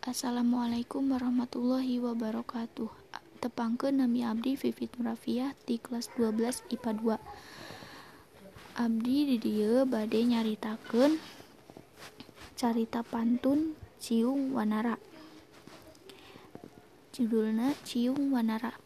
Assalamualaikum warahmatullahi wabarakatuh. Tepangke Nami Abdi Vivit Murafiah di kelas 12 IPA 2. Abdi di dia bade nyaritakeun carita pantun Ciung Wanara. Judulna Ciung Wanara.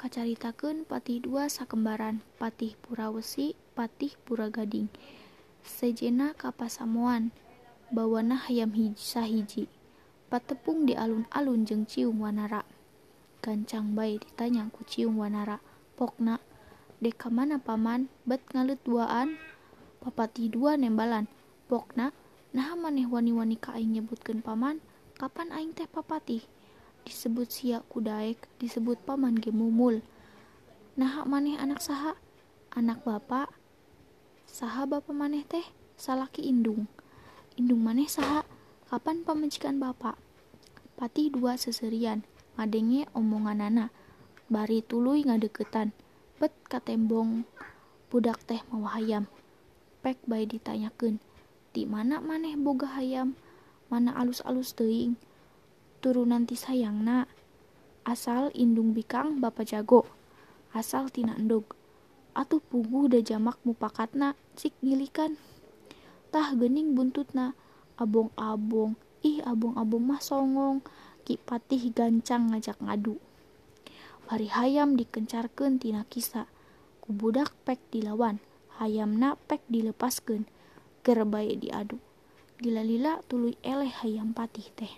Kacaritakeun patih dua sakembaran, patih Purawesi, patih Puragading. Sejena kapasamuan, bawana hayam hiji sahiji patepung di alun-alun jeng cium wanara. Gancang bayi ditanya ku cium wanara. Pokna, deka mana paman, bet ngalut duaan, papati dua nembalan. Pokna, nah maneh wani-wani ka aing nyebutkeun paman, kapan aing teh papati? Disebut sia kudaek, disebut paman ge mumul. Nah maneh anak saha? Anak bapak. Saha bapak maneh teh? Salaki indung. Indung maneh saha? Kapan pamajikan bapak? Patih dua seserian, ngadenge omongan nana. Bari tuluy ngadeketan. Bet katembong budak teh mau hayam. Pek bayi ditanyakan. Di mana maneh boga hayam? Mana alus-alus teuing? Turunan ti sayangna. Asal indung bikang bapak jago. Asal tina endog. Atuh puguh da jamak mupakatna cik gilikan. Tah gening buntutna abong-abong ih abung-abung mah songong. Kipatih gancang ngajak ngadu. Bari hayam dikencarkeun tina kisah ku budak pek dilawan. Hayamna pek dilepaskeun. Ger diadu. Dilalila tuluy eleh hayam patih teh.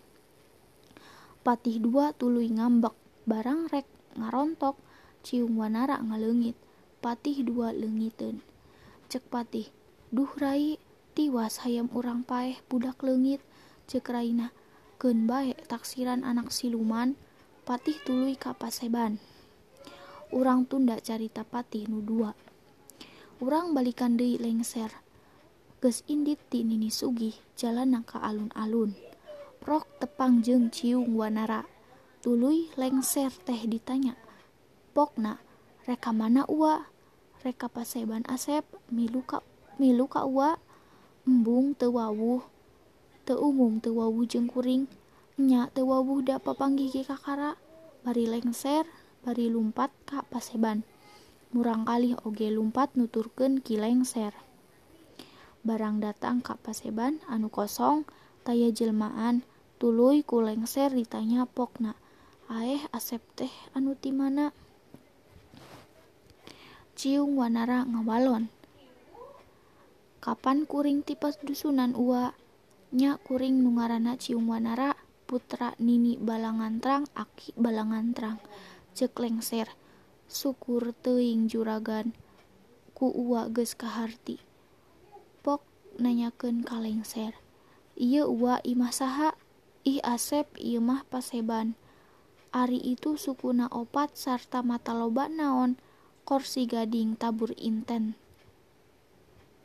Patih dua tuluy ngambek. Barang rek ngarontok cium wanara ngaleungit patih dua leungiteun cek patih duh rai tiwas hayam urang paeh budak leungit Raina Gen bae taksiran anak siluman patih tuluy ka Paseban. Urang tunda carita patih nu dua. Urang balikan deui lengser. Geus indit ti nini sugih jalan ka alun-alun. Rok tepang jeng ciung wanara. Tuluy lengser teh ditanya pokna reka mana ua? Reka Paseban Asep milu ka milu ka ua? Embung teu wawuh umum teu wawuh jeung kuring. Nya teu wawuh da papanggih ge kakara. Bari lengser bari lumpat ka paseban. Murang kali oge lumpat nuturkeun ki lengser. Barang datang ka paseban anu kosong taya jelmaan. Tuluy ku lengser ditanya pokna aeh asep teh anu ti mana? Ciung wanara ngawalon kapan kuring ti dusunan ua nya kuring nu ngaranna Cium Wanara putra Nini Balangantrang Aki Balangantrang. Cek lengser. Syukur teing juragan. Ku uwa geus kaharti. Pok nanyakeun ka lengser. Ieu uwa imah saha ih asep ieu mah paseban. Ari itu sukuna opat sarta mata loba naon korsi gading tabur inten.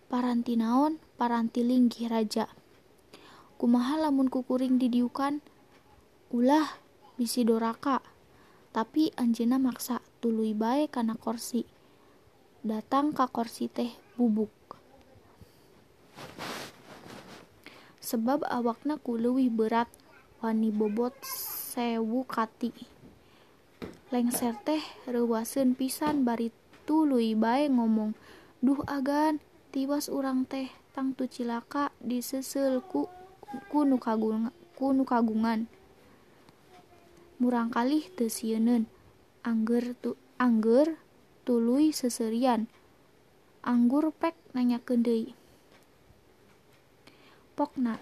Paranti naon paranti linggih raja. Kumaha lamun kukuring didiukan? Ulah bisi doraka. Tapi anjena maksa tuluy bae kana korsi. Datang ka korsi teh bubuk. Sebab awakna ku berat wani bobot sewu kati. Lengser teh reuwaseun pisan bari tuluy bae ngomong duh agan tiwas urang teh tang tu cilaka disesel ku ku nu kagungan ku nu kagungan murang kalih teu sieuneun angger tu angger tuluy seserian. Anggur pek nanyakeun deui pokna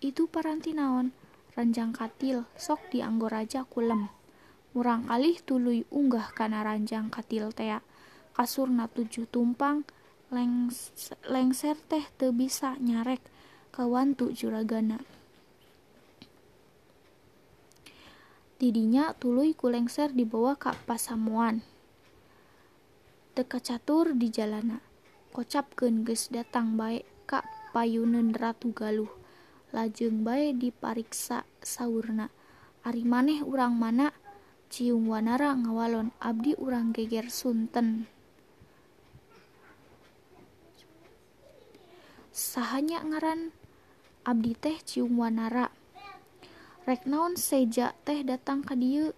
itu paranti naon? Ranjang katil sok dianggor aja kulem. Murang kalih tuluy unggah kana ranjang katil tea. Kasurna tujuh tumpang lengser teh teu bisa nyarek kawantu juragana. Didinya tuluy kulengser dibawa ka pasamuan. Teka catur di jalana. Kocapkeun geus datang bae ka payuneun ratu galuh. Lajeng bae dipariksa saurna. Ari maneh urang mana? Ciung wanara ngawalon. Abdi urang geger sunten. Sahanya ngaran Abdi teh cium wanara. Rek naon seja teh datang ka dieu?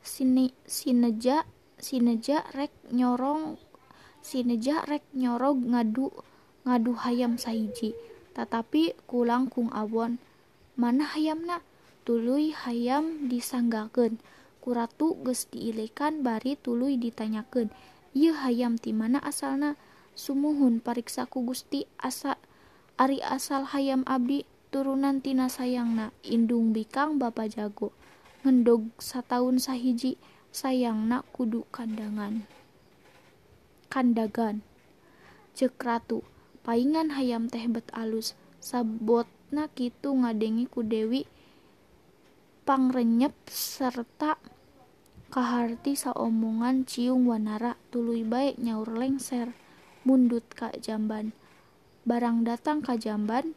Sine sineja sineja rek nyorong sineja rek nyorog ngadu ngadu hayam sahiji. Tetapi kulang kung awon. Mana hayamna? Tuluy hayam disanggakeun. Kuratu geus diilekan bari tuluy ditanyakeun. Ieu hayam ti mana asalna? Sumuhun pariksa ku Gusti asa ari asal hayam abdi turunan tina sayangna. Indung bikang bapa jago. Ngendog sataun sahiji sayangna kudu kandangan. Kandagan. Cek ratu paingan hayam teh bet alus. Sabotna kitu ngadengi ku Dewi. Pangrenyep serta kaharti saomongan ciung wanara. Tuluy bae nyaur lengser. Mundut ka jamban barang datang ka jamban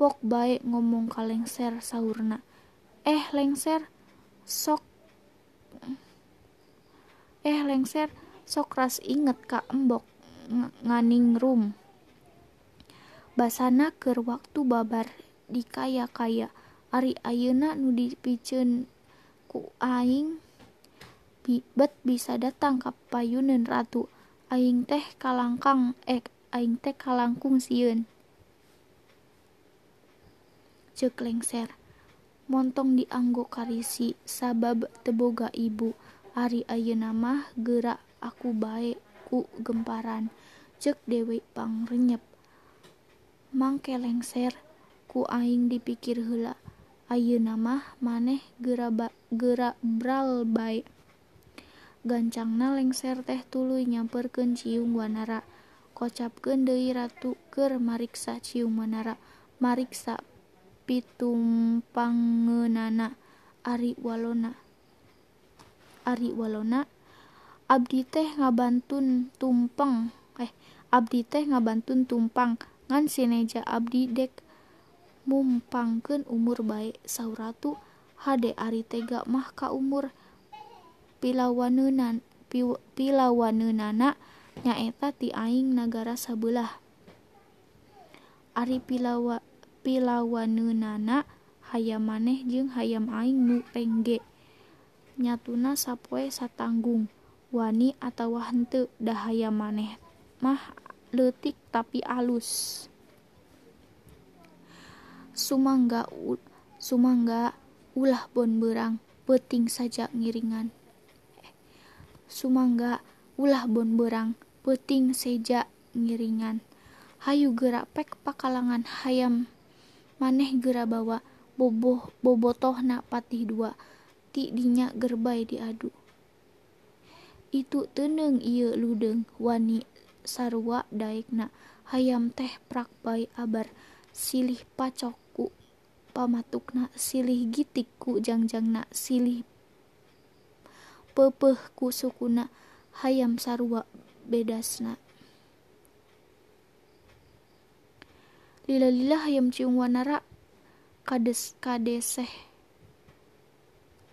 pok bae ngomong ka lengser saurna. Eh lengser sok eh lengser sok ras inget ka embok nganing rum. Basana keur waktu babar dikaya-kaya ari ayeuna nu dipiceun ku aing bet bisa datang ka payuneun ratu. Aing teh kalangkang eh aing teh kalangkung sieun. Cek lengser. Montong dianggo karisi sabab teboga ibu. Ari ayeuna mah gerak aku bae ku gemparan. Cek dewe pangrenyep mangke lengser ku aing dipikir heula. Ayeuna mah maneh gerak gerak bral bae. Gancangna lengser teh tuluy nyamperkeun ciung wanara. kocapkeun deui ratu keur mariksa cium menara mariksa pitumpangeunana ari walona. Ari walona abdi teh ngabantun tumpeng eh abdi teh ngabantun tumpang ngan sineja abdi dek mumpangkeun umur bae. Sauratu hade ari tega mah ka umur pilawanunan pilawaneunana nyaeta ti aing nagara sabelah. Ari pilawa pilawaneunana hayam maneh jeung hayam aing nu rengge. Nyatuna sapoe satanggung wani atawa henteu da hayam maneh mah leutik tapi alus. Sumangga sumangga ulah bon berang peting saja ngiringan. Sumangga ulah bon berang peuting seja ngiringan. Hayu geura pek pakalangan hayam. Maneh geura bawa boboh bobotohna patih dua. Ti dinya gerbay diadu. Itu teuneng ieu ludeung wani sarua daekna. Hayam teh prak bae abar silih pacok pamatukna silih gitik ku jangjangna silih peupeuh ku sukuna. Hayam sarua bedasna lila-lila hayam ciung wanara kades kadeseh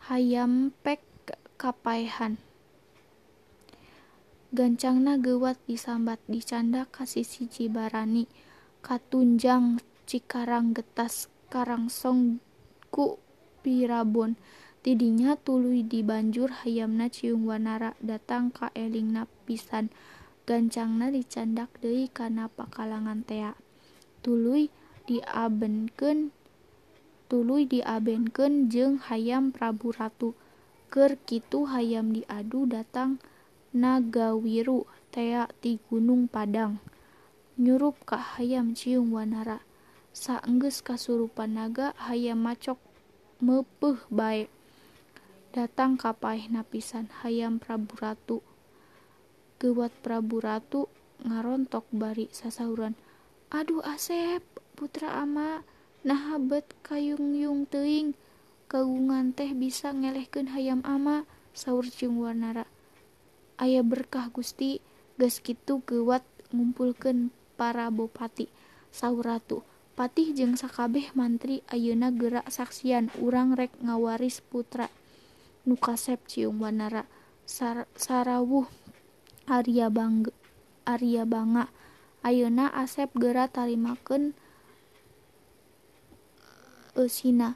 hayam pek kapaehan gancangna gewat disambat dicanda kasih siji barani. Katunjang cikarang getas karangsong ku Pirabon tidinya tuluy di banjur hayamna ciung wanara datang ka elingna pisan. Gancangna dicandak deui kana pakalangan tea. Tuluy diabenkeun tuluy diabenkeun jeung hayam Prabu Ratu. Keur kitu hayam diadu datang Nagawiru tea ti Gunung Padang. Nyurup ka hayam ciung wanara. Saenggeus kasurupan naga hayam macok meupeuh bae datang ka paehna pisan hayam Prabu Ratu. Gewat Prabu Ratu ngarontok bari sasauran aduh Asep putra ama naha bet kayung-yung teuing. Kagungan teh bisa ngelehkeun hayam ama saur ciung wanara aya berkah Gusti. Geus kitu gewat ngumpulkeun para bupati. Saur ratu patih jeung sakabeh mantri ayeuna geura saksian. Urang rek ngawaris putra nukasep cium wanara Sar sarawuh Arya Bang Arya Banga. Ayeuna Asep gera tarimakeun eh, Eusina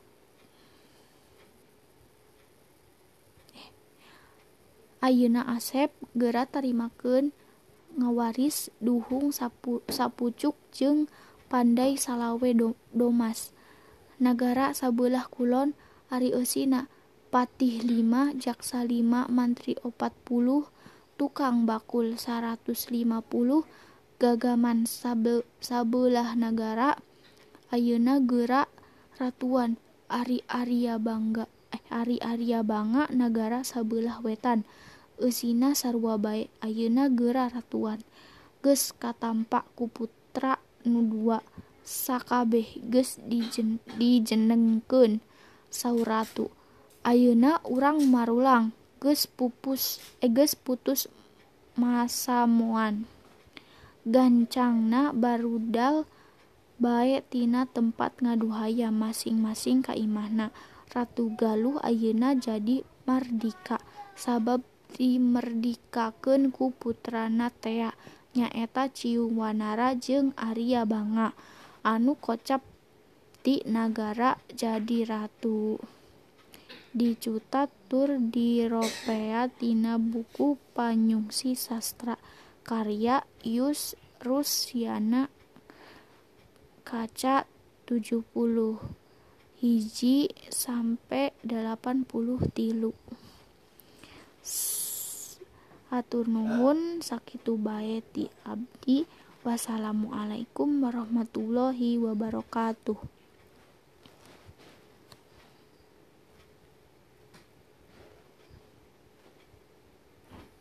Ayeuna Asep gera tarimakeun ngawaris duhung sapu, sapucuk jeung pandai salawe do, domas. Nagara sabelah kulon Ari Eusina Patih lima jaksa lima mantri opat puluh tukang bakul saratus lima puluh gagaman sabeulah nagara ayeuna geura ratuan ari Aria Bangga nagara sabeulah wetan eusina sarua bae ayeuna geura ratuan geus katampa ku putra nu dua sakabeh geus dijenengkeun saur ratu ayeuna urang marulang geus pupus eh, geus putus masamuan. Gancangna barudal bae tina tempat ngaduhaya masing-masing ka imahna Ratu Galuh ayeuna jadi mardika sabab dimerdikakeun ku putrana Tea. Nyaeta Ciuwanara jeung Arya Banga. Anu kocap ti nagara jadi ratu. Dicutat tur diropea tina buku Panyungsi Sastra karya Yus Rusyana kaca 70 hiji sampe 83 hatur nuhun sakitu bae ti abdi. Wassalamualaikum warahmatullahi wabarakatuh